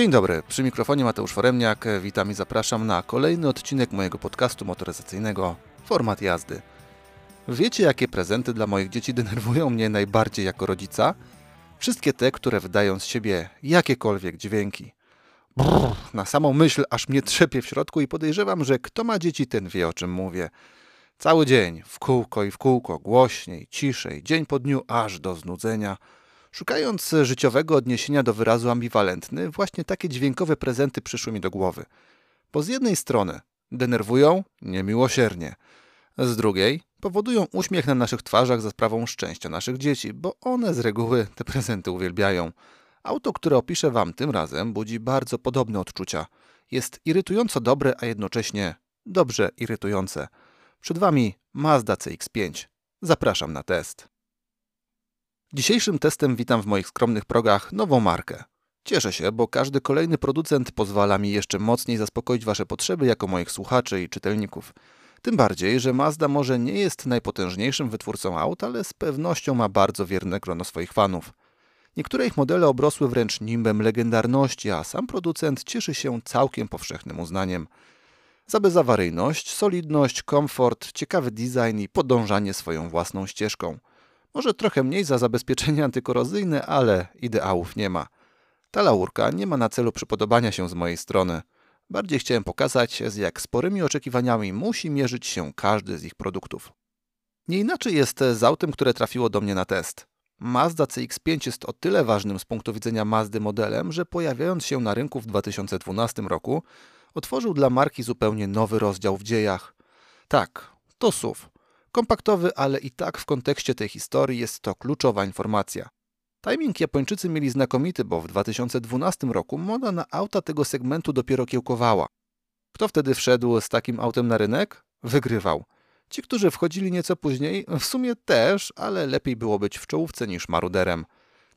Dzień dobry, przy mikrofonie Mateusz Foremniak. Witam i zapraszam na kolejny odcinek mojego podcastu motoryzacyjnego Format jazdy. Wiecie, jakie prezenty dla moich dzieci denerwują mnie najbardziej jako rodzica? Wszystkie te, które wydają z siebie jakiekolwiek dźwięki. Brrr, na samą myśl aż mnie trzepie w środku i podejrzewam, że kto ma dzieci, ten wie o czym mówię. Cały dzień, w kółko i w kółko, głośniej, ciszej, dzień po dniu, aż do znudzenia. Szukając życiowego odniesienia do wyrazu ambiwalentny, właśnie takie dźwiękowe prezenty przyszły mi do głowy. Bo z jednej strony denerwują niemiłosiernie, z drugiej powodują uśmiech na naszych twarzach za sprawą szczęścia naszych dzieci, bo one z reguły te prezenty uwielbiają. Auto, które opiszę Wam tym razem, budzi bardzo podobne odczucia. Jest irytująco dobre, a jednocześnie dobrze irytujące. Przed Wami Mazda CX-5. Zapraszam na test. Dzisiejszym testem witam w moich skromnych progach nową markę. Cieszę się, bo każdy kolejny producent pozwala mi jeszcze mocniej zaspokoić Wasze potrzeby jako moich słuchaczy i czytelników. Tym bardziej, że Mazda może nie jest najpotężniejszym wytwórcą aut, ale z pewnością ma bardzo wierne grono swoich fanów. Niektóre ich modele obrosły wręcz nimbem legendarności, a sam producent cieszy się całkiem powszechnym uznaniem. Za bezawaryjność, solidność, komfort, ciekawy design i podążanie swoją własną ścieżką. Może trochę mniej za zabezpieczenie antykorozyjne, ale ideałów nie ma. Ta laurka nie ma na celu przypodobania się z mojej strony. Bardziej chciałem pokazać, z jak sporymi oczekiwaniami musi mierzyć się każdy z ich produktów. Nie inaczej jest z autem, które trafiło do mnie na test. Mazda CX-5 jest o tyle ważnym z punktu widzenia Mazdy modelem, że pojawiając się na rynku w 2012 roku, otworzył dla marki zupełnie nowy rozdział w dziejach. Tak, to SUV. Kompaktowy, ale i tak w kontekście tej historii jest to kluczowa informacja. Timing Japończycy mieli znakomity, bo w 2012 roku moda na auta tego segmentu dopiero kiełkowała. Kto wtedy wszedł z takim autem na rynek? Wygrywał. Ci, którzy wchodzili nieco później, w sumie też, ale lepiej było być w czołówce niż maruderem.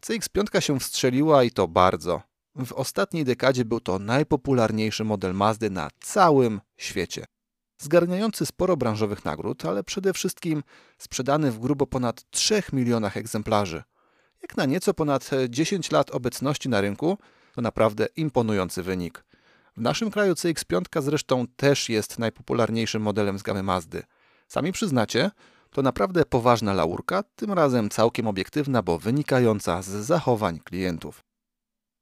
CX-5 się wstrzeliła i to bardzo. W ostatniej dekadzie był to najpopularniejszy model Mazdy na całym świecie. Zgarniający sporo branżowych nagród, ale przede wszystkim sprzedany w grubo ponad 3 milionach egzemplarzy. Jak na nieco ponad 10 lat obecności na rynku, to naprawdę imponujący wynik. W naszym kraju CX-5 zresztą też jest najpopularniejszym modelem z gamy Mazdy. Sami przyznacie, to naprawdę poważna laurka, tym razem całkiem obiektywna, bo wynikająca z zachowań klientów.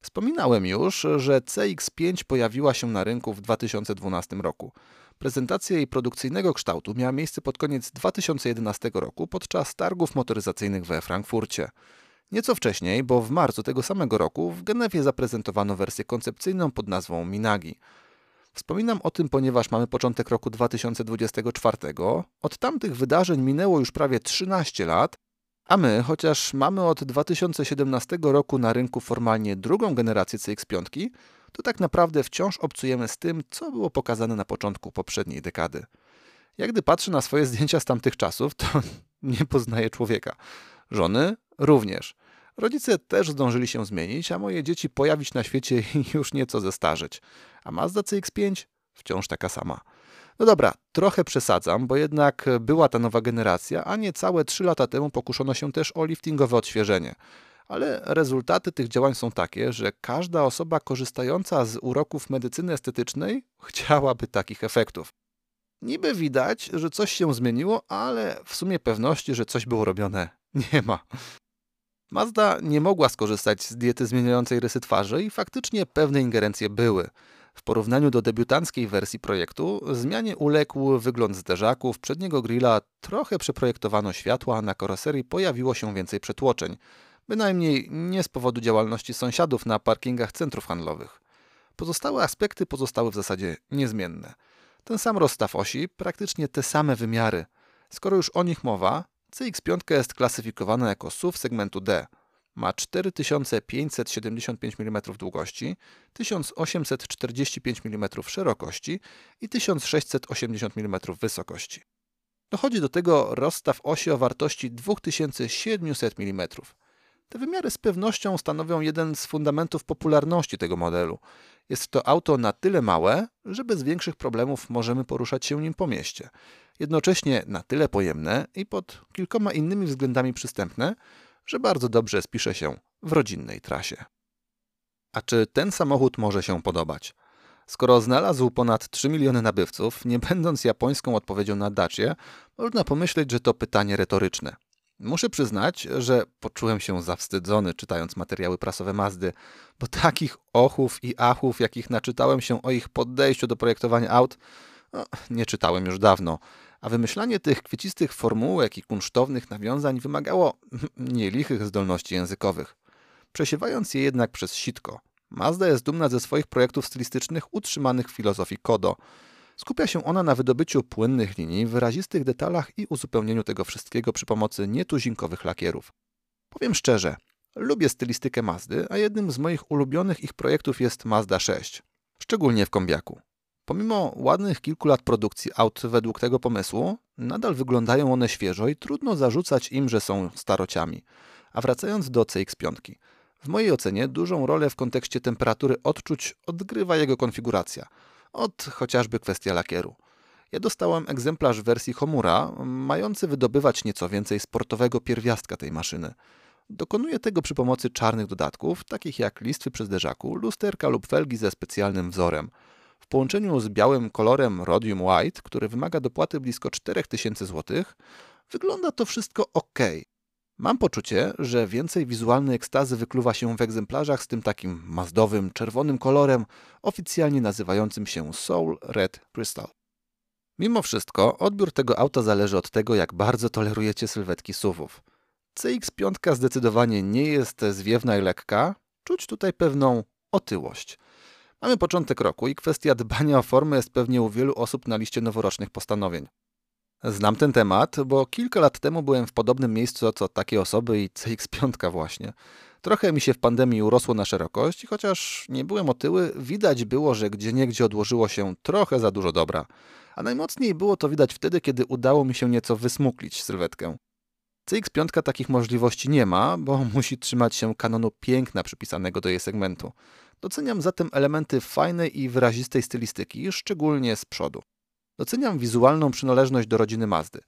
Wspominałem już, że CX5 pojawiła się na rynku w 2012 roku. Prezentacja jej produkcyjnego kształtu miała miejsce pod koniec 2011 roku podczas targów motoryzacyjnych we Frankfurcie. Nieco wcześniej, bo w marcu tego samego roku w Genewie zaprezentowano wersję koncepcyjną pod nazwą Minagi. Wspominam o tym, ponieważ mamy początek roku 2024. Od tamtych wydarzeń minęło już prawie 13 lat, a my, chociaż mamy od 2017 roku na rynku formalnie drugą generację CX5, to tak naprawdę wciąż obcujemy z tym, co było pokazane na początku poprzedniej dekady. Jak gdy patrzę na swoje zdjęcia z tamtych czasów, to nie poznaję człowieka. Żony również. Rodzice też zdążyli się zmienić, a moje dzieci pojawić na świecie i już nieco zestarzeć. A Mazda CX-5 wciąż taka sama. No dobra, trochę przesadzam, bo jednak była ta nowa generacja, a niecałe 3 lata temu pokuszono się też o liftingowe odświeżenie. Ale rezultaty tych działań są takie, że każda osoba korzystająca z uroków medycyny estetycznej chciałaby takich efektów. Niby widać, że coś się zmieniło, ale w sumie pewności, że coś było robione, nie ma. Mazda nie mogła skorzystać z diety zmieniającej rysy twarzy i faktycznie pewne ingerencje były. W porównaniu do debiutanckiej wersji projektu, zmianie uległ wygląd zderzaków, przedniego grilla, trochę przeprojektowano światła, na karoserii pojawiło się więcej przetłoczeń. Bynajmniej nie z powodu działalności sąsiadów na parkingach centrów handlowych. Pozostałe aspekty pozostały w zasadzie niezmienne. Ten sam rozstaw osi, praktycznie te same wymiary. Skoro już o nich mowa, CX5 jest klasyfikowana jako SUV segmentu D. Ma 4575 mm długości, 1845 mm szerokości i 1680 mm wysokości. Dochodzi do tego rozstaw osi o wartości 2700 mm. Te wymiary z pewnością stanowią jeden z fundamentów popularności tego modelu. Jest to auto na tyle małe, że bez większych problemów możemy poruszać się nim po mieście. Jednocześnie na tyle pojemne i pod kilkoma innymi względami przystępne, że bardzo dobrze spisze się w rodzinnej trasie. A czy ten samochód może się podobać? Skoro znalazł ponad 3 miliony nabywców, nie będąc japońską odpowiedzią na Dacie, można pomyśleć, że to pytanie retoryczne. Muszę przyznać, że poczułem się zawstydzony czytając materiały prasowe Mazdy, bo takich ochów i achów, jakich naczytałem się o ich podejściu do projektowania aut, no, nie czytałem już dawno. A wymyślanie tych kwiecistych formułek i kunsztownych nawiązań wymagało nielichych zdolności językowych. Przesiewając je jednak przez sitko, Mazda jest dumna ze swoich projektów stylistycznych utrzymanych w filozofii Kodo. Skupia się ona na wydobyciu płynnych linii, wyrazistych detalach i uzupełnieniu tego wszystkiego przy pomocy nietuzinkowych lakierów. Powiem szczerze, lubię stylistykę Mazdy, a jednym z moich ulubionych ich projektów jest Mazda 6, szczególnie w kombiaku. Pomimo ładnych kilku lat produkcji aut według tego pomysłu, nadal wyglądają one świeżo i trudno zarzucać im, że są starociami. A wracając do CX-5, w mojej ocenie dużą rolę w kontekście temperatury odczuć odgrywa jego konfiguracja, od chociażby kwestia lakieru. Ja dostałem egzemplarz wersji Homura, mający wydobywać nieco więcej sportowego pierwiastka tej maszyny. Dokonuję tego przy pomocy czarnych dodatków, takich jak listwy przy zderzaku, lusterka lub felgi ze specjalnym wzorem. W połączeniu z białym kolorem Rhodium White, który wymaga dopłaty blisko 4000 zł, wygląda to wszystko ok. Mam poczucie, że więcej wizualnej ekstazy wykluwa się w egzemplarzach z tym takim mazdowym, czerwonym kolorem, oficjalnie nazywającym się Soul Red Crystal. Mimo wszystko, odbiór tego auta zależy od tego, jak bardzo tolerujecie sylwetki SUVów. CX-5 zdecydowanie nie jest zwiewna i lekka, czuć tutaj pewną otyłość. Mamy początek roku i kwestia dbania o formę jest pewnie u wielu osób na liście noworocznych postanowień. Znam ten temat, bo kilka lat temu byłem w podobnym miejscu co takie osoby i CX5 właśnie. Trochę mi się w pandemii urosło na szerokość i chociaż nie byłem otyły, widać było, że gdzieniegdzie odłożyło się trochę za dużo dobra. A najmocniej było to widać wtedy, kiedy udało mi się nieco wysmuklić sylwetkę. CX5 takich możliwości nie ma, bo musi trzymać się kanonu piękna przypisanego do jej segmentu. Doceniam zatem elementy fajnej i wyrazistej stylistyki, szczególnie z przodu. Doceniam wizualną przynależność do rodziny Mazdy.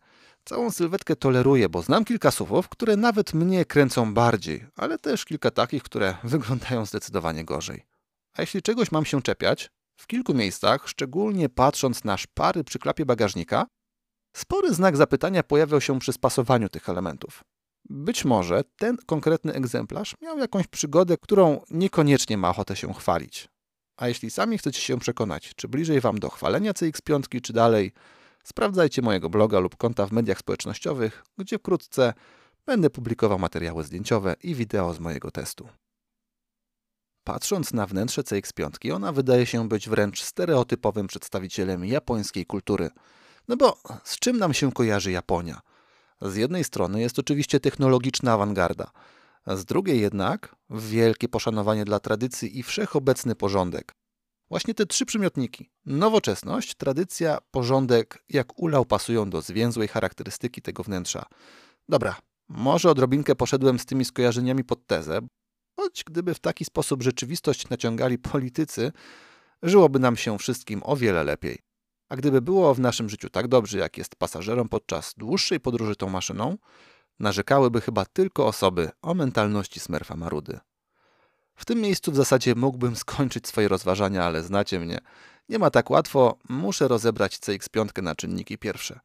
Całą sylwetkę toleruję, bo znam kilka suwów, które nawet mnie kręcą bardziej, ale też kilka takich, które wyglądają zdecydowanie gorzej. A jeśli czegoś mam się czepiać, w kilku miejscach, szczególnie patrząc na szpary przy klapie bagażnika, spory znak zapytania pojawiał się przy spasowaniu tych elementów. Być może ten konkretny egzemplarz miał jakąś przygodę, którą niekoniecznie ma ochotę się chwalić. A jeśli sami chcecie się przekonać, czy bliżej Wam do chwalenia CX5, czy dalej, sprawdzajcie mojego bloga lub konta w mediach społecznościowych, gdzie wkrótce będę publikował materiały zdjęciowe i wideo z mojego testu. Patrząc na wnętrze CX5, ona wydaje się być wręcz stereotypowym przedstawicielem japońskiej kultury. No bo z czym nam się kojarzy Japonia? Z jednej strony jest oczywiście technologiczna awangarda, z drugiej jednak wielkie poszanowanie dla tradycji i wszechobecny porządek. Właśnie te trzy przymiotniki nowoczesność, tradycja, porządek jak ulał pasują do zwięzłej charakterystyki tego wnętrza. Dobra, może odrobinkę poszedłem z tymi skojarzeniami pod tezę, choć gdyby w taki sposób rzeczywistość naciągali politycy, żyłoby nam się wszystkim o wiele lepiej. A gdyby było w naszym życiu tak dobrze, jak jest pasażerom podczas dłuższej podróży tą maszyną, narzekałyby chyba tylko osoby o mentalności smerfa marudy. W tym miejscu w zasadzie mógłbym skończyć swoje rozważania, ale znacie mnie. Nie ma tak łatwo, muszę rozebrać CX5 na czynniki pierwsze.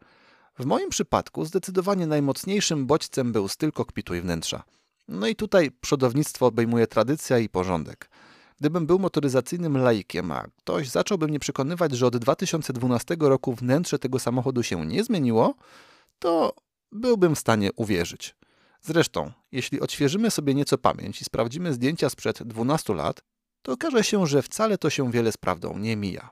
W moim przypadku zdecydowanie najmocniejszym bodźcem był styl kokpitu i wnętrza. No i tutaj przodownictwo obejmuje tradycja i porządek. Gdybym był motoryzacyjnym laikiem, a ktoś zacząłby mnie przekonywać, że od 2012 roku wnętrze tego samochodu się nie zmieniło, to byłbym w stanie uwierzyć. Zresztą, jeśli odświeżymy sobie nieco pamięć i sprawdzimy zdjęcia sprzed 12 lat, to okaże się, że wcale to się wiele z prawdą nie mija.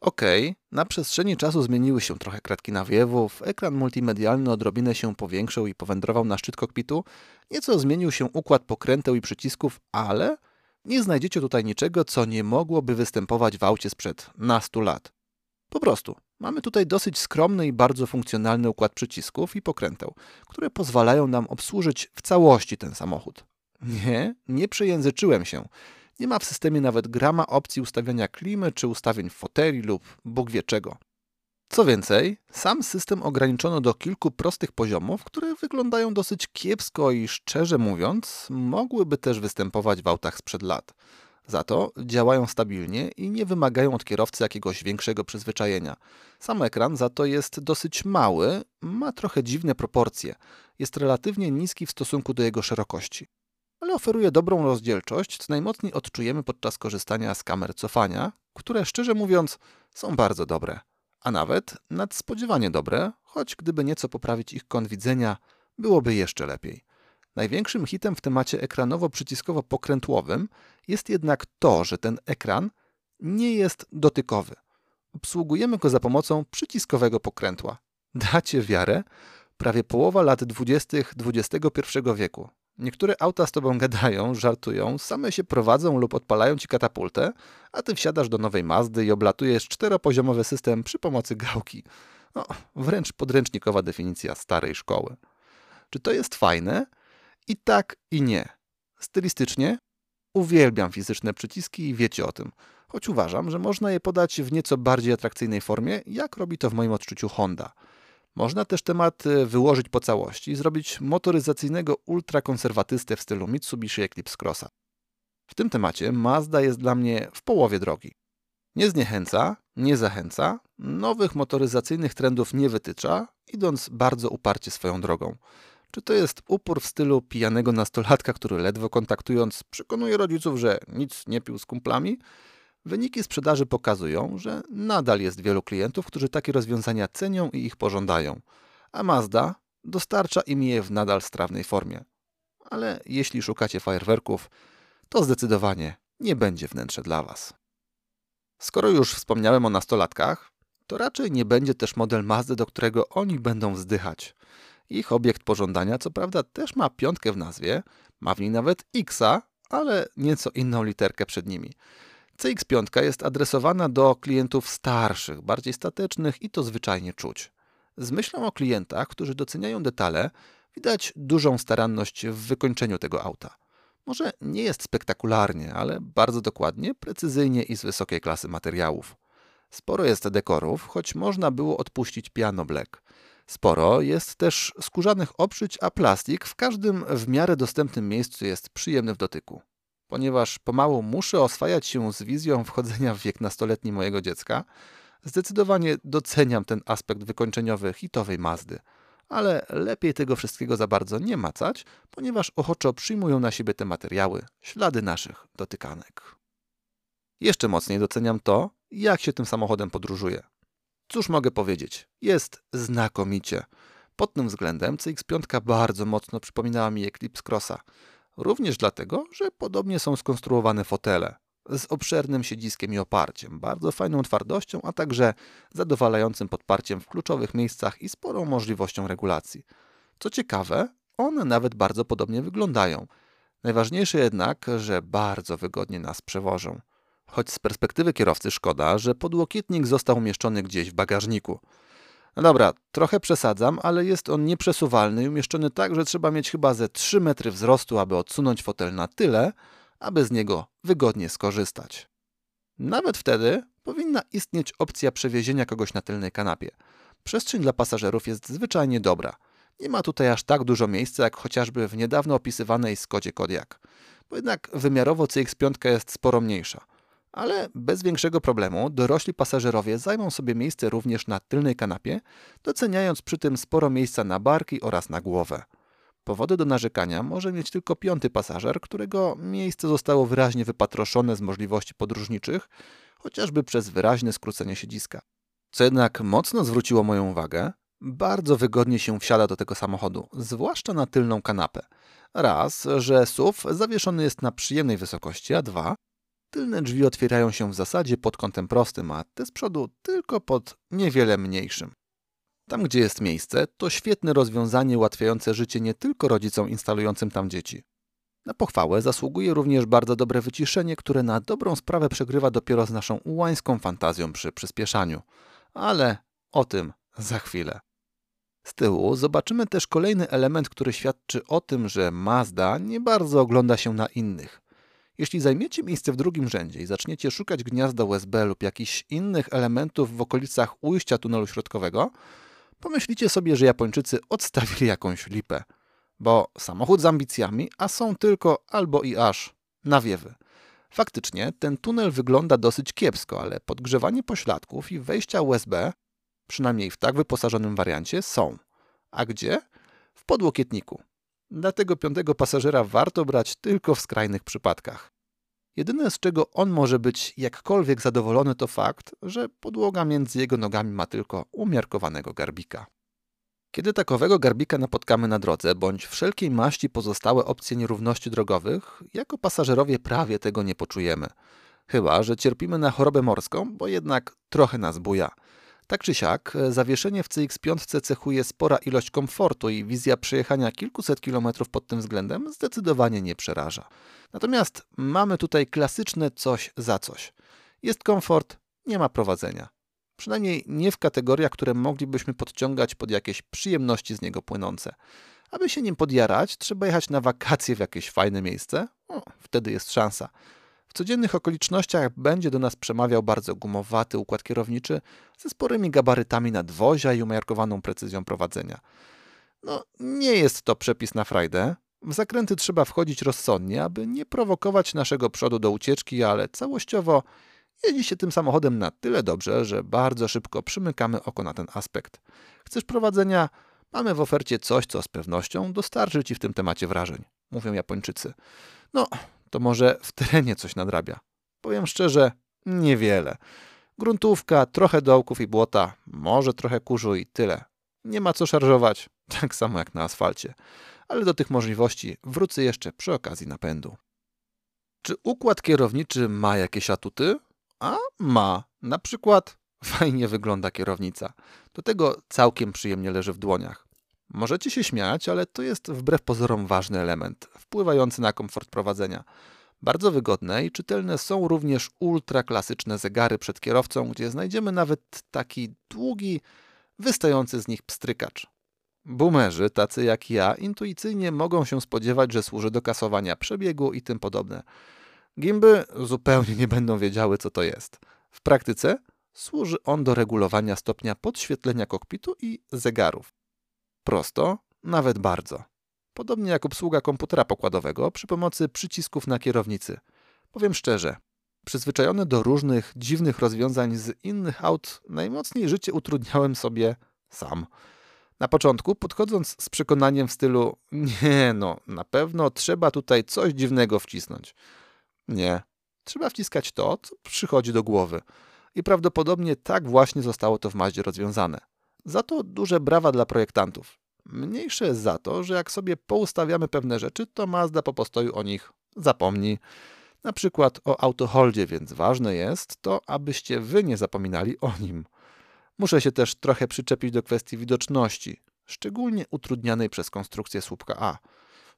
Okej, okay, na przestrzeni czasu zmieniły się trochę kratki nawiewów, ekran multimedialny odrobinę się powiększył i powędrował na szczyt kokpitu, nieco zmienił się układ pokręteł i przycisków, ale nie znajdziecie tutaj niczego, co nie mogłoby występować w aucie sprzed nastu lat. Po prostu, mamy tutaj dosyć skromny i bardzo funkcjonalny układ przycisków i pokręteł, które pozwalają nam obsłużyć w całości ten samochód. Nie, nie przejęzyczyłem się. Nie ma w systemie nawet grama opcji ustawiania klimy czy ustawień foteli lub Bóg wie czego. Co więcej, sam system ograniczono do kilku prostych poziomów, które wyglądają dosyć kiepsko i szczerze mówiąc, mogłyby też występować w autach sprzed lat. Za to działają stabilnie i nie wymagają od kierowcy jakiegoś większego przyzwyczajenia. Sam ekran za to jest dosyć mały, ma trochę dziwne proporcje, jest relatywnie niski w stosunku do jego szerokości. Ale oferuje dobrą rozdzielczość, co najmocniej odczujemy podczas korzystania z kamer cofania, które szczerze mówiąc są bardzo dobre. A nawet nadspodziewanie dobre, choć gdyby nieco poprawić ich kąt widzenia, byłoby jeszcze lepiej. Największym hitem w temacie ekranowo-przyciskowo-pokrętłowym jest jednak to, że ten ekran nie jest dotykowy. Obsługujemy go za pomocą przyciskowego pokrętła. Dacie wiarę? Prawie połowa lat 20. XXI wieku. Niektóre auta z tobą gadają, żartują, same się prowadzą lub odpalają ci katapultę, a ty wsiadasz do nowej Mazdy i oblatujesz czteropoziomowy system przy pomocy gałki. No, wręcz podręcznikowa definicja starej szkoły. Czy to jest fajne? I tak, i nie. Stylistycznie uwielbiam fizyczne przyciski i wiecie o tym, choć uważam, że można je podać w nieco bardziej atrakcyjnej formie, jak robi to w moim odczuciu Honda. Można też temat e, wyłożyć po całości i zrobić motoryzacyjnego ultrakonserwatystę w stylu Mitsubishi Eclipse Crossa. W tym temacie Mazda jest dla mnie w połowie drogi. Nie zniechęca, nie zachęca, nowych motoryzacyjnych trendów nie wytycza, idąc bardzo uparcie swoją drogą. Czy to jest upór w stylu pijanego nastolatka, który ledwo kontaktując przekonuje rodziców, że nic nie pił z kumplami? Wyniki sprzedaży pokazują, że nadal jest wielu klientów, którzy takie rozwiązania cenią i ich pożądają, a Mazda dostarcza im je w nadal strawnej formie. Ale jeśli szukacie fajerwerków, to zdecydowanie nie będzie wnętrze dla Was. Skoro już wspomniałem o nastolatkach, to raczej nie będzie też model Mazdy, do którego oni będą wzdychać. Ich obiekt pożądania, co prawda, też ma piątkę w nazwie, ma w niej nawet Xa, ale nieco inną literkę przed nimi. CX5 jest adresowana do klientów starszych, bardziej statecznych i to zwyczajnie czuć. Z myślą o klientach, którzy doceniają detale, widać dużą staranność w wykończeniu tego auta. Może nie jest spektakularnie, ale bardzo dokładnie, precyzyjnie i z wysokiej klasy materiałów. Sporo jest dekorów, choć można było odpuścić piano black. Sporo jest też skórzanych oprzyć, a plastik w każdym w miarę dostępnym miejscu jest przyjemny w dotyku. Ponieważ pomału muszę oswajać się z wizją wchodzenia w wiek nastoletni mojego dziecka, zdecydowanie doceniam ten aspekt wykończeniowy hitowej Mazdy. Ale lepiej tego wszystkiego za bardzo nie macać, ponieważ ochoczo przyjmują na siebie te materiały, ślady naszych dotykanek. Jeszcze mocniej doceniam to, jak się tym samochodem podróżuje. Cóż mogę powiedzieć? Jest znakomicie. Pod tym względem CX-5 bardzo mocno przypominała mi Eclipse Crossa. Również dlatego, że podobnie są skonstruowane fotele z obszernym siedziskiem i oparciem, bardzo fajną twardością, a także zadowalającym podparciem w kluczowych miejscach i sporą możliwością regulacji. Co ciekawe, one nawet bardzo podobnie wyglądają. Najważniejsze jednak, że bardzo wygodnie nas przewożą. Choć z perspektywy kierowcy szkoda, że podłokietnik został umieszczony gdzieś w bagażniku. No dobra, trochę przesadzam, ale jest on nieprzesuwalny i umieszczony tak, że trzeba mieć chyba ze 3 metry wzrostu, aby odsunąć fotel na tyle, aby z niego wygodnie skorzystać. Nawet wtedy powinna istnieć opcja przewiezienia kogoś na tylnej kanapie. Przestrzeń dla pasażerów jest zwyczajnie dobra. Nie ma tutaj aż tak dużo miejsca, jak chociażby w niedawno opisywanej Skodzie Kodiaq. Bo jednak wymiarowo CX-5 jest sporo mniejsza ale bez większego problemu dorośli pasażerowie zajmą sobie miejsce również na tylnej kanapie, doceniając przy tym sporo miejsca na barki oraz na głowę. Powody do narzekania może mieć tylko piąty pasażer, którego miejsce zostało wyraźnie wypatroszone z możliwości podróżniczych, chociażby przez wyraźne skrócenie siedziska. Co jednak mocno zwróciło moją uwagę, bardzo wygodnie się wsiada do tego samochodu, zwłaszcza na tylną kanapę. Raz, że SUV zawieszony jest na przyjemnej wysokości, a dwa, Tylne drzwi otwierają się w zasadzie pod kątem prostym, a te z przodu tylko pod niewiele mniejszym. Tam, gdzie jest miejsce, to świetne rozwiązanie ułatwiające życie nie tylko rodzicom instalującym tam dzieci. Na pochwałę zasługuje również bardzo dobre wyciszenie, które na dobrą sprawę przegrywa dopiero z naszą ułańską fantazją przy przyspieszaniu. Ale o tym za chwilę. Z tyłu zobaczymy też kolejny element, który świadczy o tym, że Mazda nie bardzo ogląda się na innych. Jeśli zajmiecie miejsce w drugim rzędzie i zaczniecie szukać gniazda USB lub jakichś innych elementów w okolicach ujścia tunelu środkowego, pomyślicie sobie, że Japończycy odstawili jakąś lipę. Bo samochód z ambicjami, a są tylko albo i aż nawiewy. Faktycznie ten tunel wygląda dosyć kiepsko, ale podgrzewanie pośladków i wejścia USB, przynajmniej w tak wyposażonym wariancie, są. A gdzie? W podłokietniku. Dlatego piątego pasażera warto brać tylko w skrajnych przypadkach. Jedyne z czego on może być jakkolwiek zadowolony to fakt, że podłoga między jego nogami ma tylko umiarkowanego garbika. Kiedy takowego garbika napotkamy na drodze, bądź wszelkiej maści pozostałe opcje nierówności drogowych, jako pasażerowie prawie tego nie poczujemy. Chyba, że cierpimy na chorobę morską, bo jednak trochę nas buja. Tak czy siak, zawieszenie w CX-5 cechuje spora ilość komfortu i wizja przejechania kilkuset kilometrów pod tym względem zdecydowanie nie przeraża. Natomiast mamy tutaj klasyczne coś za coś. Jest komfort, nie ma prowadzenia. Przynajmniej nie w kategoriach, które moglibyśmy podciągać pod jakieś przyjemności z niego płynące. Aby się nim podjarać, trzeba jechać na wakacje w jakieś fajne miejsce. O, wtedy jest szansa. Codziennych okolicznościach będzie do nas przemawiał bardzo gumowaty układ kierowniczy ze sporymi gabarytami nadwozia i umiarkowaną precyzją prowadzenia. No, nie jest to przepis na frajdę. W zakręty trzeba wchodzić rozsądnie, aby nie prowokować naszego przodu do ucieczki, ale całościowo jeździ się tym samochodem na tyle dobrze, że bardzo szybko przymykamy oko na ten aspekt. Chcesz prowadzenia? Mamy w ofercie coś, co z pewnością dostarczy Ci w tym temacie wrażeń, mówią Japończycy. No, to może w terenie coś nadrabia. Powiem szczerze, niewiele. Gruntówka, trochę dołków i błota, może trochę kurzu i tyle. Nie ma co szarżować, tak samo jak na asfalcie. Ale do tych możliwości wrócę jeszcze przy okazji napędu. Czy układ kierowniczy ma jakieś atuty? A ma. Na przykład fajnie wygląda kierownica. Do tego całkiem przyjemnie leży w dłoniach. Możecie się śmiać, ale to jest wbrew pozorom ważny element, wpływający na komfort prowadzenia. Bardzo wygodne i czytelne są również ultraklasyczne zegary przed kierowcą, gdzie znajdziemy nawet taki długi, wystający z nich pstrykacz. Boomerzy, tacy jak ja, intuicyjnie mogą się spodziewać, że służy do kasowania przebiegu i tym podobne. Gimby zupełnie nie będą wiedziały, co to jest. W praktyce służy on do regulowania stopnia podświetlenia kokpitu i zegarów. Prosto, nawet bardzo. Podobnie jak obsługa komputera pokładowego przy pomocy przycisków na kierownicy. Powiem szczerze, przyzwyczajony do różnych dziwnych rozwiązań z innych aut, najmocniej życie utrudniałem sobie sam. Na początku, podchodząc z przekonaniem w stylu: Nie, no, na pewno trzeba tutaj coś dziwnego wcisnąć. Nie, trzeba wciskać to, co przychodzi do głowy. I prawdopodobnie tak właśnie zostało to w Maździe rozwiązane. Za to duże brawa dla projektantów. Mniejsze jest za to, że jak sobie poustawiamy pewne rzeczy, to Mazda po postoju o nich zapomni. Na przykład o autoholdzie, więc ważne jest to, abyście wy nie zapominali o nim. Muszę się też trochę przyczepić do kwestii widoczności, szczególnie utrudnianej przez konstrukcję słupka A.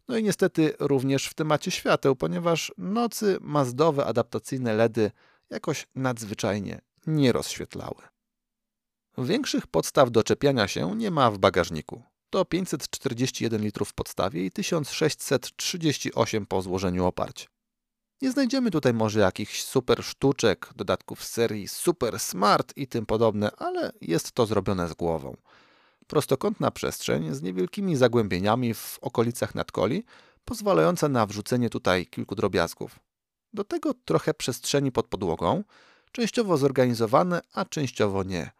No i niestety również w temacie świateł, ponieważ nocy mazdowe adaptacyjne LEDy jakoś nadzwyczajnie nie rozświetlały. Większych podstaw do czepiania się nie ma w bagażniku. To 541 litrów w podstawie i 1638 po złożeniu oparć. Nie znajdziemy tutaj może jakichś super sztuczek, dodatków z serii Super Smart i tym podobne, ale jest to zrobione z głową. Prostokątna przestrzeń z niewielkimi zagłębieniami w okolicach nadkoli, pozwalająca na wrzucenie tutaj kilku drobiazgów. Do tego trochę przestrzeni pod podłogą, częściowo zorganizowane, a częściowo nie.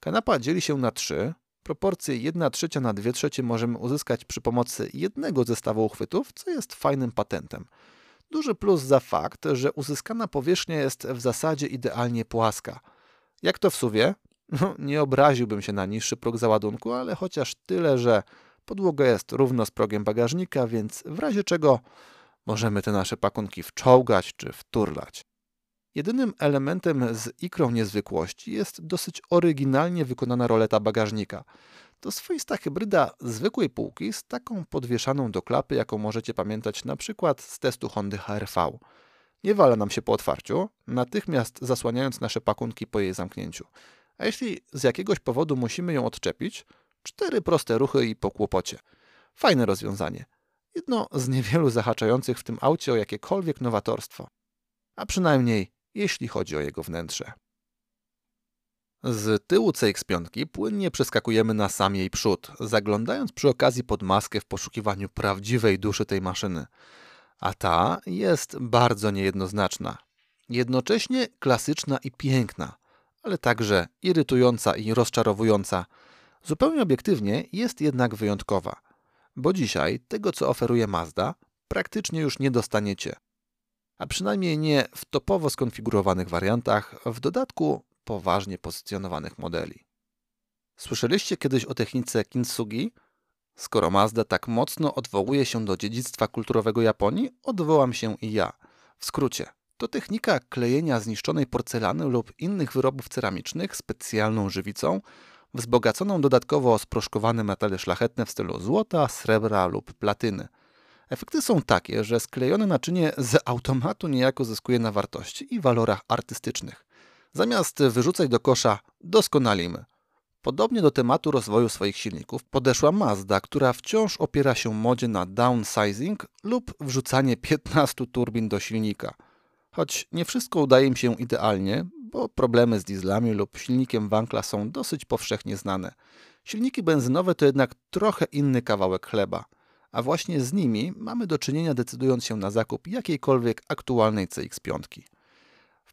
Kanapa dzieli się na trzy. Proporcje 1 trzecia na 2 trzecie możemy uzyskać przy pomocy jednego zestawu uchwytów, co jest fajnym patentem. Duży plus za fakt, że uzyskana powierzchnia jest w zasadzie idealnie płaska. Jak to w suwie? No, nie obraziłbym się na niższy próg załadunku, ale chociaż tyle, że podłoga jest równo z progiem bagażnika, więc w razie czego możemy te nasze pakunki wczołgać czy wturlać. Jedynym elementem z ikrą niezwykłości jest dosyć oryginalnie wykonana roleta bagażnika. To swoista hybryda zwykłej półki z taką podwieszaną do klapy, jaką możecie pamiętać na przykład z testu Hondy HRV. Nie wala nam się po otwarciu, natychmiast zasłaniając nasze pakunki po jej zamknięciu. A jeśli z jakiegoś powodu musimy ją odczepić, cztery proste ruchy i po kłopocie. Fajne rozwiązanie. Jedno z niewielu zahaczających w tym aucie o jakiekolwiek nowatorstwo. A przynajmniej jeśli chodzi o jego wnętrze. Z tyłu CX-5 płynnie przeskakujemy na sam jej przód, zaglądając przy okazji pod maskę w poszukiwaniu prawdziwej duszy tej maszyny. A ta jest bardzo niejednoznaczna. Jednocześnie klasyczna i piękna, ale także irytująca i rozczarowująca. Zupełnie obiektywnie jest jednak wyjątkowa, bo dzisiaj tego, co oferuje Mazda, praktycznie już nie dostaniecie. A przynajmniej nie w topowo skonfigurowanych wariantach, w dodatku poważnie pozycjonowanych modeli. Słyszeliście kiedyś o technice kintsugi? Skoro Mazda tak mocno odwołuje się do dziedzictwa kulturowego Japonii, odwołam się i ja. W skrócie, to technika klejenia zniszczonej porcelany lub innych wyrobów ceramicznych specjalną żywicą, wzbogaconą dodatkowo o sproszkowane metale szlachetne w stylu złota, srebra lub platyny. Efekty są takie, że sklejone naczynie z automatu niejako zyskuje na wartości i walorach artystycznych. Zamiast wyrzucać do kosza, doskonalimy. Podobnie do tematu rozwoju swoich silników podeszła Mazda, która wciąż opiera się modzie na downsizing lub wrzucanie 15 turbin do silnika. Choć nie wszystko udaje im się idealnie, bo problemy z dieslami lub silnikiem Wankla są dosyć powszechnie znane. Silniki benzynowe to jednak trochę inny kawałek chleba, a właśnie z nimi mamy do czynienia decydując się na zakup jakiejkolwiek aktualnej CX-5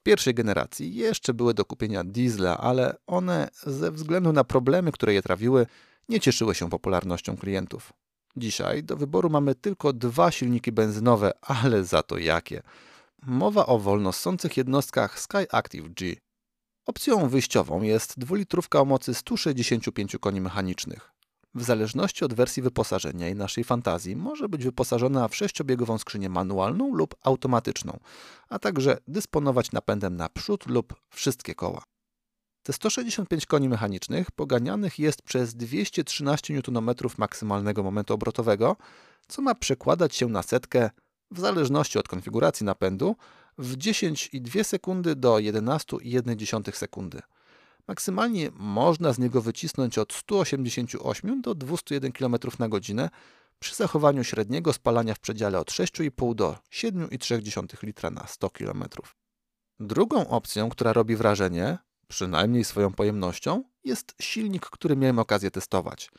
pierwszej generacji jeszcze były do kupienia diesla, ale one ze względu na problemy, które je trawiły, nie cieszyły się popularnością klientów. Dzisiaj do wyboru mamy tylko dwa silniki benzynowe, ale za to jakie. Mowa o wolnossących jednostkach Sky Active G. Opcją wyjściową jest dwulitrówka o mocy 165 koni mechanicznych. W zależności od wersji wyposażenia i naszej fantazji może być wyposażona w sześciobiegową skrzynię manualną lub automatyczną, a także dysponować napędem na przód lub wszystkie koła. Te 165 koni mechanicznych poganianych jest przez 213 Nm maksymalnego momentu obrotowego, co ma przekładać się na setkę, w zależności od konfiguracji napędu, w 10,2 sekundy do 11,1 sekundy. Maksymalnie można z niego wycisnąć od 188 do 201 km na godzinę przy zachowaniu średniego spalania w przedziale od 6,5 do 7,3 litra na 100 km. Drugą opcją, która robi wrażenie, przynajmniej swoją pojemnością, jest silnik, który miałem okazję testować.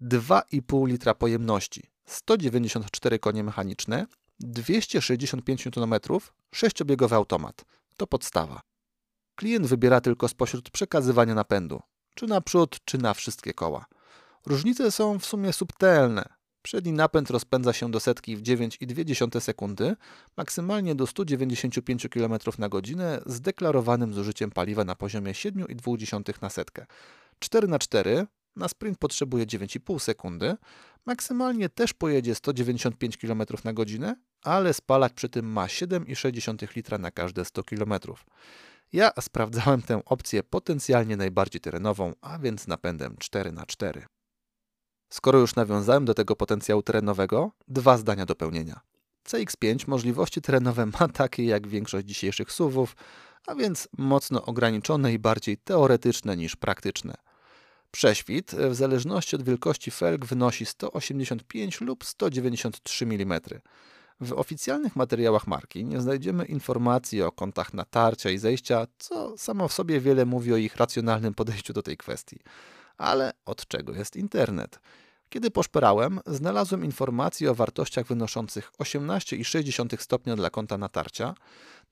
2,5 litra pojemności, 194 konie mechaniczne, 265 Nm, sześciobiegowy automat. To podstawa. Klient wybiera tylko spośród przekazywania napędu, czy naprzód, czy na wszystkie koła. Różnice są w sumie subtelne. Przedni napęd rozpędza się do setki w 9,2 sekundy, maksymalnie do 195 km na godzinę z deklarowanym zużyciem paliwa na poziomie 7,2 na setkę. 4x4 na sprint potrzebuje 9,5 sekundy, maksymalnie też pojedzie 195 km na godzinę, ale spalać przy tym ma 7,6 litra na każde 100 km. Ja sprawdzałem tę opcję potencjalnie najbardziej terenową, a więc napędem 4x4. Skoro już nawiązałem do tego potencjału terenowego, dwa zdania do pełnienia. CX5 możliwości terenowe ma takie jak większość dzisiejszych SUVów, a więc mocno ograniczone i bardziej teoretyczne niż praktyczne. Prześwit w zależności od wielkości felg wynosi 185 lub 193 mm. W oficjalnych materiałach marki nie znajdziemy informacji o kątach natarcia i zejścia, co samo w sobie wiele mówi o ich racjonalnym podejściu do tej kwestii. Ale od czego jest internet? Kiedy poszperałem, znalazłem informacje o wartościach wynoszących 18,6 stopnia dla kąta natarcia,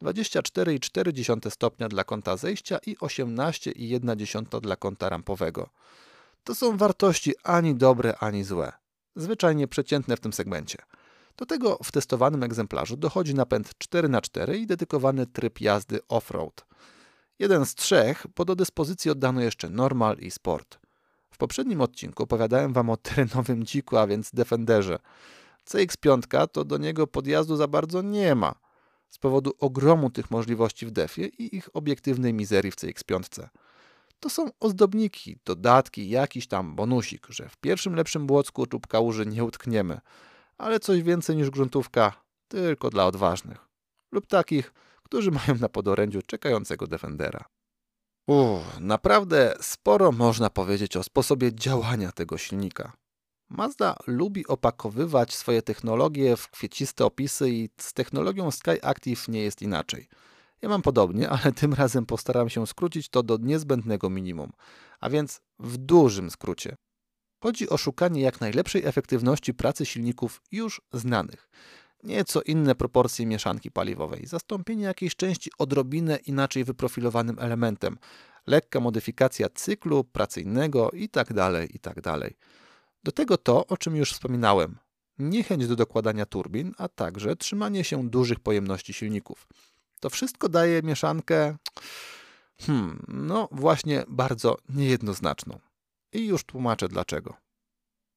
24,4 stopnia dla kąta zejścia i 18,1 dla kąta rampowego. To są wartości ani dobre, ani złe. Zwyczajnie przeciętne w tym segmencie. Do tego w testowanym egzemplarzu dochodzi napęd 4x4 i dedykowany tryb jazdy off-road. Jeden z trzech, bo do dyspozycji oddano jeszcze normal i sport. W poprzednim odcinku opowiadałem Wam o terenowym dziku, a więc Defenderze. CX-5 to do niego podjazdu za bardzo nie ma, z powodu ogromu tych możliwości w defie i ich obiektywnej mizerii w CX-5. To są ozdobniki, dodatki, jakiś tam bonusik, że w pierwszym lepszym błocku czub kałuży nie utkniemy – ale coś więcej niż gruntówka tylko dla odważnych lub takich, którzy mają na podorędziu czekającego Defendera. Uff, naprawdę sporo można powiedzieć o sposobie działania tego silnika. Mazda lubi opakowywać swoje technologie w kwieciste opisy i z technologią Sky Active nie jest inaczej. Ja mam podobnie, ale tym razem postaram się skrócić to do niezbędnego minimum, a więc w dużym skrócie. Chodzi o szukanie jak najlepszej efektywności pracy silników już znanych. nieco inne proporcje mieszanki paliwowej, zastąpienie jakiejś części odrobinę inaczej wyprofilowanym elementem, lekka modyfikacja cyklu pracyjnego itd., tak itd. Tak do tego to, o czym już wspominałem, niechęć do dokładania turbin, a także trzymanie się dużych pojemności silników. To wszystko daje mieszankę, hmm, no właśnie bardzo niejednoznaczną. I już tłumaczę dlaczego.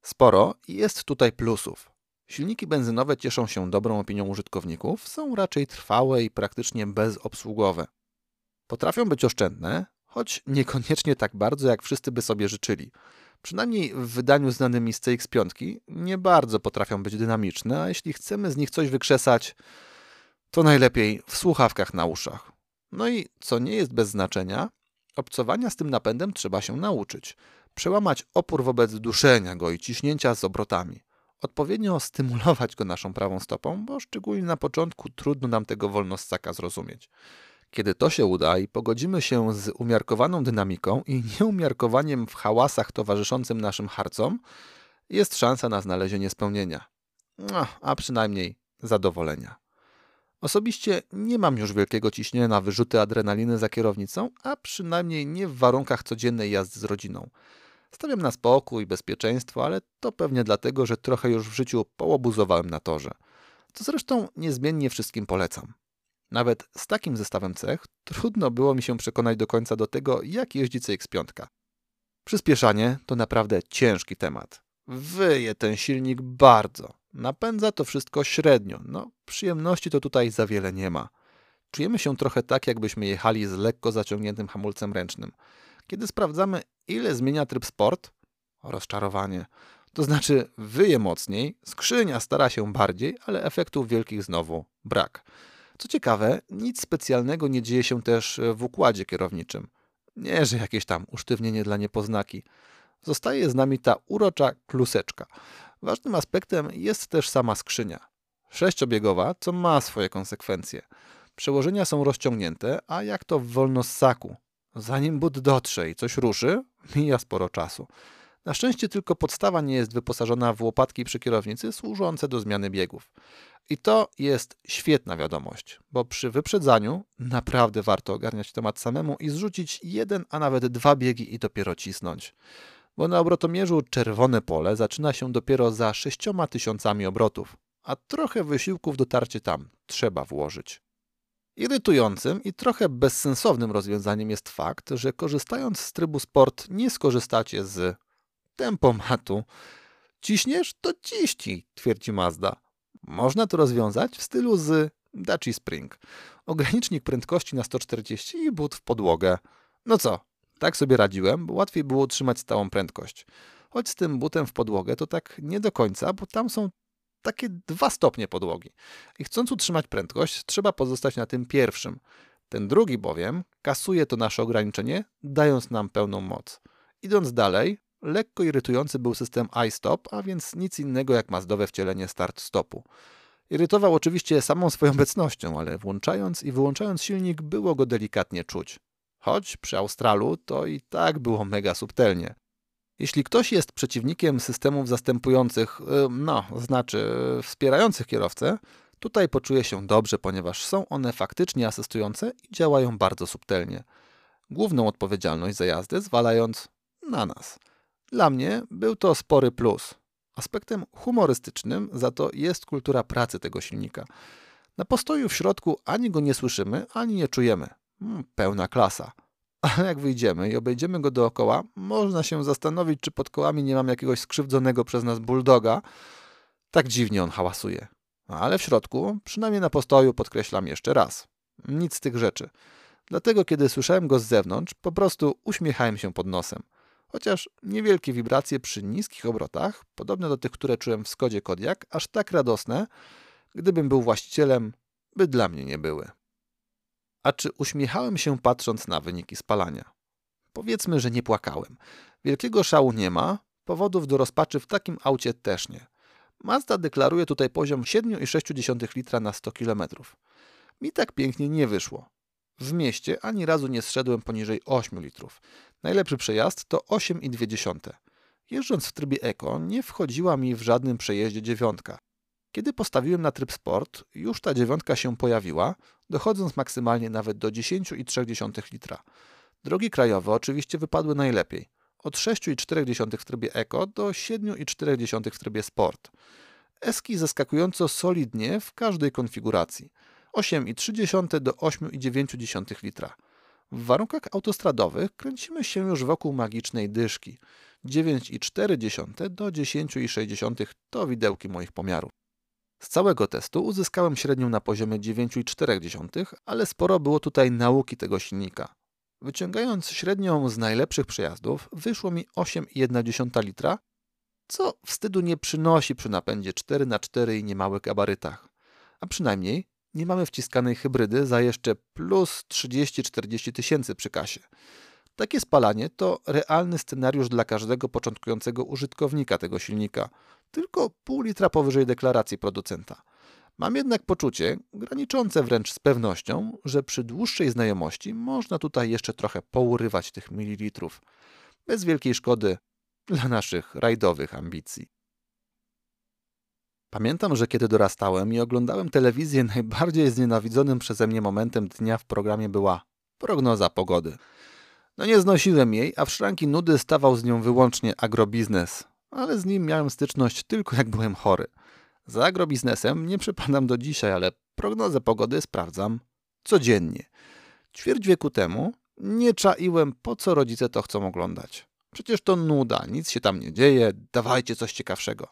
Sporo jest tutaj plusów. Silniki benzynowe cieszą się dobrą opinią użytkowników, są raczej trwałe i praktycznie bezobsługowe. Potrafią być oszczędne, choć niekoniecznie tak bardzo, jak wszyscy by sobie życzyli. Przynajmniej w wydaniu znanym z CX5 nie bardzo potrafią być dynamiczne, a jeśli chcemy z nich coś wykrzesać, to najlepiej w słuchawkach na uszach. No i co nie jest bez znaczenia, obcowania z tym napędem trzeba się nauczyć. Przełamać opór wobec duszenia go i ciśnięcia z obrotami. Odpowiednio stymulować go naszą prawą stopą, bo szczególnie na początku trudno nam tego wolnossaka zrozumieć. Kiedy to się uda i pogodzimy się z umiarkowaną dynamiką i nieumiarkowaniem w hałasach towarzyszącym naszym harcom, jest szansa na znalezienie spełnienia, no, a przynajmniej zadowolenia. Osobiście nie mam już wielkiego ciśnienia na wyrzuty adrenaliny za kierownicą, a przynajmniej nie w warunkach codziennej jazdy z rodziną. Stawiam na spokój bezpieczeństwo, ale to pewnie dlatego, że trochę już w życiu połobuzowałem na torze. Co zresztą niezmiennie wszystkim polecam. Nawet z takim zestawem cech trudno było mi się przekonać do końca do tego, jak jeździ CX-5. Przyspieszanie to naprawdę ciężki temat. Wyje ten silnik bardzo. Napędza to wszystko średnio. No, przyjemności to tutaj za wiele nie ma. Czujemy się trochę tak, jakbyśmy jechali z lekko zaciągniętym hamulcem ręcznym. Kiedy sprawdzamy, ile zmienia tryb sport, rozczarowanie. To znaczy, wyje mocniej, skrzynia stara się bardziej, ale efektów wielkich znowu brak. Co ciekawe, nic specjalnego nie dzieje się też w układzie kierowniczym. Nie, że jakieś tam usztywnienie dla niepoznaki. Zostaje z nami ta urocza kluseczka. Ważnym aspektem jest też sama skrzynia. Sześciobiegowa, co ma swoje konsekwencje. Przełożenia są rozciągnięte, a jak to w wolnossaku. Zanim but dotrze i coś ruszy, mija sporo czasu. Na szczęście tylko podstawa nie jest wyposażona w łopatki przy kierownicy służące do zmiany biegów. I to jest świetna wiadomość, bo przy wyprzedzaniu naprawdę warto ogarniać temat samemu i zrzucić jeden, a nawet dwa biegi i dopiero cisnąć. Bo na obrotomierzu czerwone pole zaczyna się dopiero za sześcioma tysiącami obrotów, a trochę wysiłku w dotarcie tam trzeba włożyć. Irytującym i trochę bezsensownym rozwiązaniem jest fakt, że korzystając z trybu sport nie skorzystacie z tempomatu. Ciśniesz, to ciśnij, twierdzi Mazda. Można to rozwiązać w stylu z Daci Spring. Ogranicznik prędkości na 140 i but w podłogę. No co, tak sobie radziłem, bo łatwiej było utrzymać stałą prędkość. Choć z tym butem w podłogę to tak nie do końca, bo tam są takie dwa stopnie podłogi. I chcąc utrzymać prędkość, trzeba pozostać na tym pierwszym. Ten drugi bowiem kasuje to nasze ograniczenie, dając nam pełną moc. Idąc dalej, lekko irytujący był system iStop, a więc nic innego jak mazdowe wcielenie start-stopu. Irytował oczywiście samą swoją obecnością, ale włączając i wyłączając silnik było go delikatnie czuć. Choć przy Australu to i tak było mega subtelnie. Jeśli ktoś jest przeciwnikiem systemów zastępujących, y, no, znaczy wspierających kierowcę, tutaj poczuje się dobrze, ponieważ są one faktycznie asystujące i działają bardzo subtelnie. Główną odpowiedzialność za jazdę zwalając na nas. Dla mnie był to spory plus. Aspektem humorystycznym za to jest kultura pracy tego silnika. Na postoju w środku ani go nie słyszymy, ani nie czujemy. Hmm, pełna klasa. Ale jak wyjdziemy i obejdziemy go dookoła, można się zastanowić, czy pod kołami nie mam jakiegoś skrzywdzonego przez nas bulldoga. Tak dziwnie on hałasuje. Ale w środku, przynajmniej na postoju, podkreślam jeszcze raz. Nic z tych rzeczy. Dlatego, kiedy słyszałem go z zewnątrz, po prostu uśmiechałem się pod nosem. Chociaż niewielkie wibracje przy niskich obrotach, podobne do tych, które czułem w Skodzie Kodiak, aż tak radosne, gdybym był właścicielem, by dla mnie nie były. A czy uśmiechałem się patrząc na wyniki spalania? Powiedzmy, że nie płakałem. Wielkiego szału nie ma, powodów do rozpaczy w takim aucie też nie. Mazda deklaruje tutaj poziom 7,6 litra na 100 km. Mi tak pięknie nie wyszło. W mieście ani razu nie zszedłem poniżej 8 litrów. Najlepszy przejazd to 8,2. Jeżdżąc w trybie eko nie wchodziła mi w żadnym przejeździe dziewiątka. Kiedy postawiłem na tryb sport, już ta dziewiątka się pojawiła, dochodząc maksymalnie nawet do 10,3 litra. Drogi krajowe oczywiście wypadły najlepiej. Od 6,4 w trybie Eco do 7,4 w trybie Sport. Eski zaskakująco solidnie w każdej konfiguracji. 8,3 do 8,9 litra. W warunkach autostradowych kręcimy się już wokół magicznej dyszki. 9,4 do 10,6 to widełki moich pomiarów. Z całego testu uzyskałem średnią na poziomie 9,4, ale sporo było tutaj nauki tego silnika. Wyciągając średnią z najlepszych przejazdów, wyszło mi 8,1 litra, co wstydu nie przynosi przy napędzie 4x4 i niemałych gabarytach. A przynajmniej nie mamy wciskanej hybrydy za jeszcze plus 30-40 tysięcy przy kasie. Takie spalanie to realny scenariusz dla każdego początkującego użytkownika tego silnika, tylko pół litra powyżej deklaracji producenta. Mam jednak poczucie, graniczące wręcz z pewnością, że przy dłuższej znajomości można tutaj jeszcze trochę pourywać tych mililitrów, bez wielkiej szkody dla naszych rajdowych ambicji. Pamiętam, że kiedy dorastałem i oglądałem telewizję, najbardziej znienawidzonym przeze mnie momentem dnia w programie była prognoza pogody. No nie znosiłem jej, a w szranki nudy stawał z nią wyłącznie agrobiznes, ale z nim miałem styczność tylko jak byłem chory. Za agrobiznesem nie przypadam do dzisiaj, ale prognozę pogody sprawdzam codziennie. Ćwierć wieku temu nie czaiłem, po co rodzice to chcą oglądać. Przecież to nuda, nic się tam nie dzieje, dawajcie coś ciekawszego.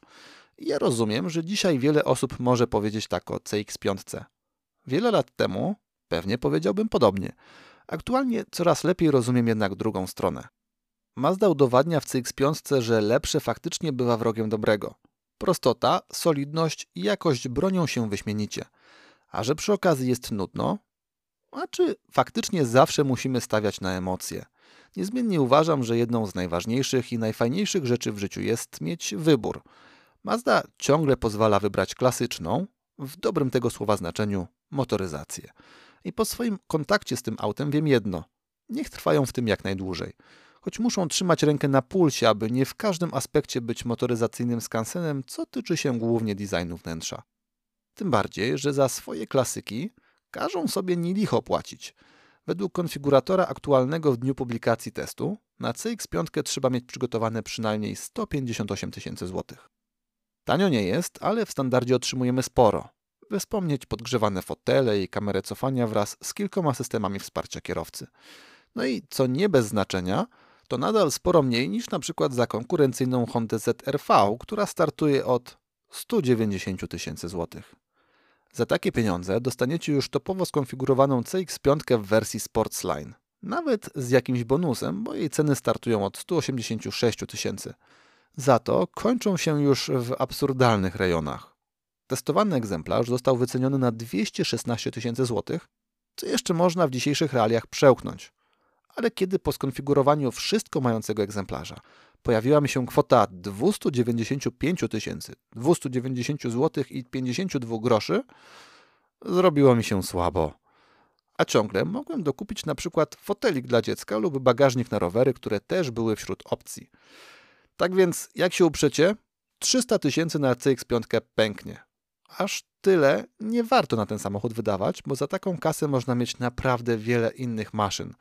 Ja rozumiem, że dzisiaj wiele osób może powiedzieć tak o CX-5. Wiele lat temu pewnie powiedziałbym podobnie. Aktualnie coraz lepiej rozumiem jednak drugą stronę. Mazda udowadnia w CX-5, że lepsze faktycznie bywa wrogiem dobrego. Prostota, solidność i jakość bronią się wyśmienicie. A że przy okazji jest nudno, a czy faktycznie zawsze musimy stawiać na emocje? Niezmiennie uważam, że jedną z najważniejszych i najfajniejszych rzeczy w życiu jest mieć wybór. Mazda ciągle pozwala wybrać klasyczną, w dobrym tego słowa znaczeniu, motoryzację. I po swoim kontakcie z tym autem wiem jedno: niech trwają w tym jak najdłużej. Choć muszą trzymać rękę na pulsie, aby nie w każdym aspekcie być motoryzacyjnym skansenem, co tyczy się głównie designu wnętrza. Tym bardziej, że za swoje klasyki każą sobie nie licho płacić. Według konfiguratora aktualnego w dniu publikacji testu, na CX5 trzeba mieć przygotowane przynajmniej 158 tysięcy złotych. Tanio nie jest, ale w standardzie otrzymujemy sporo. Wspomnieć podgrzewane fotele i kamerę cofania wraz z kilkoma systemami wsparcia kierowcy. No i co nie bez znaczenia, to nadal sporo mniej niż na przykład za konkurencyjną Honda ZRV, która startuje od 190 tysięcy złotych. Za takie pieniądze dostaniecie już topowo skonfigurowaną CX-5 w wersji Sportsline. Nawet z jakimś bonusem, bo jej ceny startują od 186 tysięcy. Za to kończą się już w absurdalnych rejonach. Testowany egzemplarz został wyceniony na 216 tysięcy złotych, co jeszcze można w dzisiejszych realiach przełknąć. Ale kiedy po skonfigurowaniu wszystko mającego egzemplarza pojawiła mi się kwota 295 tysięcy, 290 zł i 52 groszy, zrobiło mi się słabo. A ciągle mogłem dokupić na przykład fotelik dla dziecka lub bagażnik na rowery, które też były wśród opcji. Tak więc, jak się uprzecie, 300 tysięcy na CX-5 pęknie. Aż tyle nie warto na ten samochód wydawać, bo za taką kasę można mieć naprawdę wiele innych maszyn.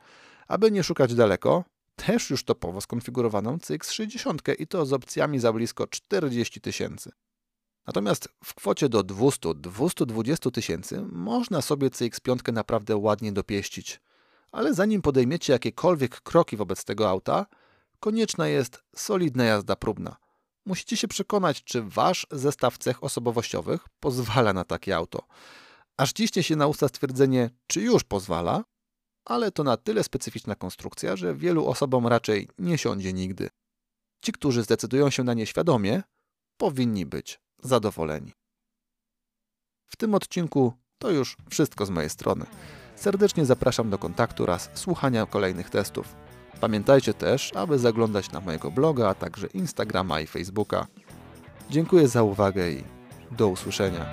Aby nie szukać daleko, też już topowo skonfigurowaną CX-60 i to z opcjami za blisko 40 tysięcy. Natomiast w kwocie do 200-220 tysięcy można sobie CX-5 naprawdę ładnie dopieścić. Ale zanim podejmiecie jakiekolwiek kroki wobec tego auta, konieczna jest solidna jazda próbna. Musicie się przekonać, czy wasz zestaw cech osobowościowych pozwala na takie auto. Aż ciśnie się na usta stwierdzenie, czy już pozwala, ale to na tyle specyficzna konstrukcja, że wielu osobom raczej nie siądzie nigdy. Ci, którzy zdecydują się na nie świadomie, powinni być zadowoleni. W tym odcinku to już wszystko z mojej strony. Serdecznie zapraszam do kontaktu oraz słuchania kolejnych testów. Pamiętajcie też, aby zaglądać na mojego bloga, a także Instagrama i Facebooka. Dziękuję za uwagę i do usłyszenia.